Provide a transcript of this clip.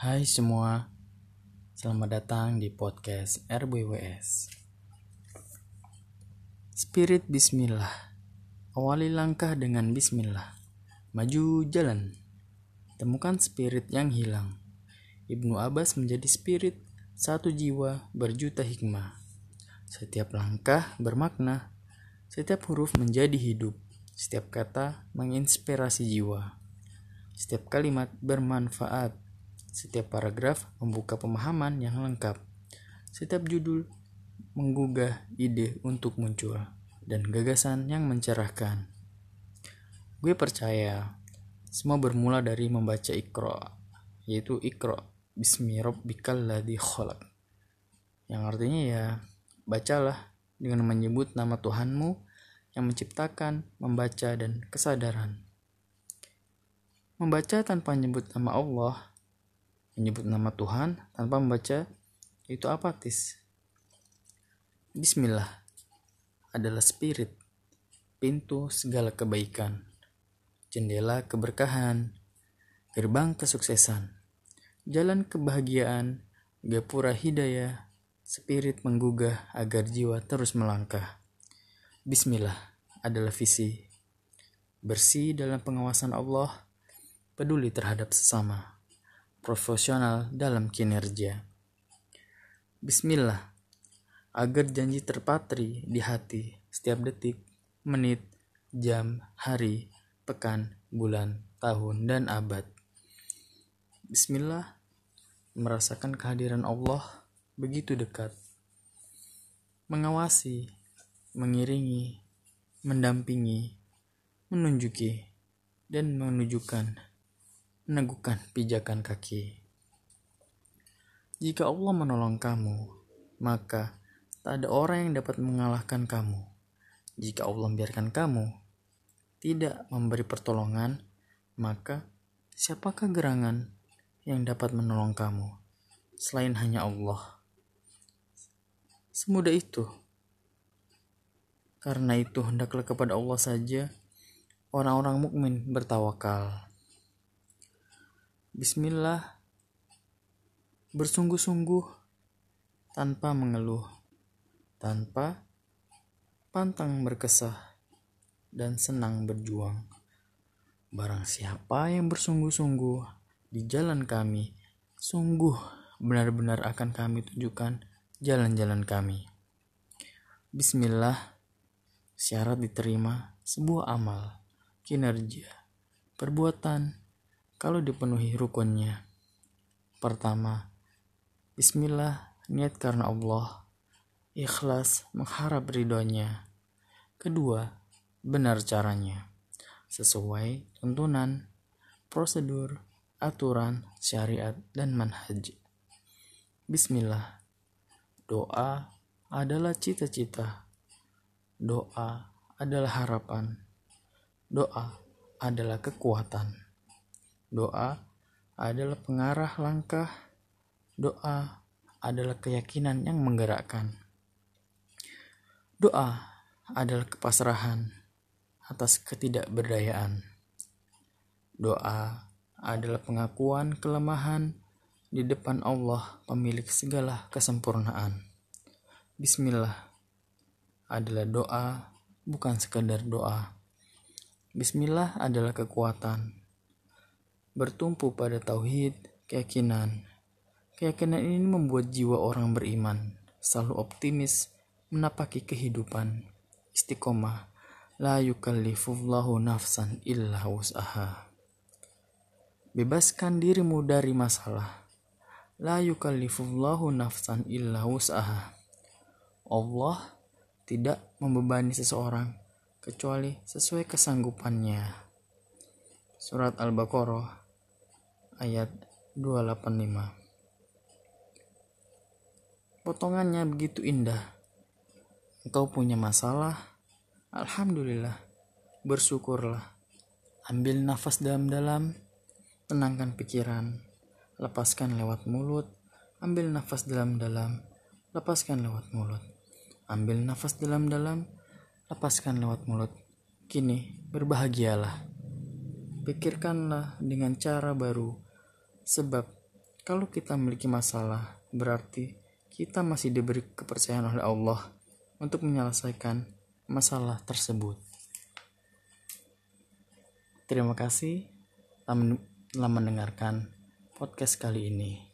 Hai semua, selamat datang di podcast RBWS. Spirit Bismillah, awali langkah dengan Bismillah. Maju jalan, temukan spirit yang hilang. Ibnu Abbas menjadi spirit satu jiwa berjuta hikmah. Setiap langkah bermakna, setiap huruf menjadi hidup, setiap kata menginspirasi jiwa. Setiap kalimat bermanfaat, setiap paragraf membuka pemahaman yang lengkap. Setiap judul menggugah ide untuk muncul dan gagasan yang mencerahkan. Gue percaya semua bermula dari membaca Iqra, yaitu Iqra bismi rabbikal ladzi khalaq. Yang artinya ya, bacalah dengan menyebut nama Tuhanmu yang menciptakan, membaca dan kesadaran. Membaca tanpa menyebut nama Allah menyebut nama Tuhan tanpa membaca itu apatis. Bismillah adalah spirit, pintu segala kebaikan, jendela keberkahan, gerbang kesuksesan, jalan kebahagiaan, gapura hidayah, spirit menggugah agar jiwa terus melangkah. Bismillah adalah visi, bersih dalam pengawasan Allah, peduli terhadap sesama profesional dalam kinerja. Bismillah, agar janji terpatri di hati setiap detik, menit, jam, hari, pekan, bulan, tahun, dan abad. Bismillah, merasakan kehadiran Allah begitu dekat. Mengawasi, mengiringi, mendampingi, menunjuki, dan menunjukkan meneguhkan pijakan kaki. Jika Allah menolong kamu, maka tak ada orang yang dapat mengalahkan kamu. Jika Allah membiarkan kamu tidak memberi pertolongan, maka siapakah gerangan yang dapat menolong kamu selain hanya Allah? Semudah itu. Karena itu hendaklah kepada Allah saja orang-orang mukmin bertawakal. Bismillah bersungguh-sungguh tanpa mengeluh, tanpa pantang berkesah dan senang berjuang. Barang siapa yang bersungguh-sungguh di jalan kami, sungguh benar-benar akan kami tunjukkan jalan-jalan kami. Bismillah, syarat diterima sebuah amal, kinerja, perbuatan, kalau dipenuhi rukunnya. Pertama, Bismillah, niat karena Allah. Ikhlas, mengharap ridhonya. Kedua, benar caranya. Sesuai tuntunan, prosedur, aturan, syariat, dan manhaj. Bismillah. Doa adalah cita-cita. Doa adalah harapan. Doa adalah kekuatan. Doa adalah pengarah langkah. Doa adalah keyakinan yang menggerakkan. Doa adalah kepasrahan atas ketidakberdayaan. Doa adalah pengakuan kelemahan di depan Allah, pemilik segala kesempurnaan. Bismillah adalah doa, bukan sekadar doa. Bismillah adalah kekuatan, bertumpu pada tauhid, keyakinan. Keyakinan ini membuat jiwa orang beriman selalu optimis menapaki kehidupan. Istiqomah, la yukallifullahu nafsan illa wus'aha. Bebaskan dirimu dari masalah. La yukallifullahu nafsan illa wus'aha. Allah tidak membebani seseorang kecuali sesuai kesanggupannya. Surat Al-Baqarah ayat 285. Potongannya begitu indah. Engkau punya masalah? Alhamdulillah. Bersyukurlah. Ambil nafas dalam-dalam, tenangkan pikiran, lepaskan lewat mulut, ambil nafas dalam-dalam, lepaskan lewat mulut. Ambil nafas dalam-dalam, lepaskan lewat mulut. Kini, berbahagialah. Pikirkanlah dengan cara baru Sebab Kalau kita memiliki masalah, berarti kita masih diberi kepercayaan oleh Allah untuk menyelesaikan masalah tersebut. Terima kasih telah mendengarkan podcast kali ini.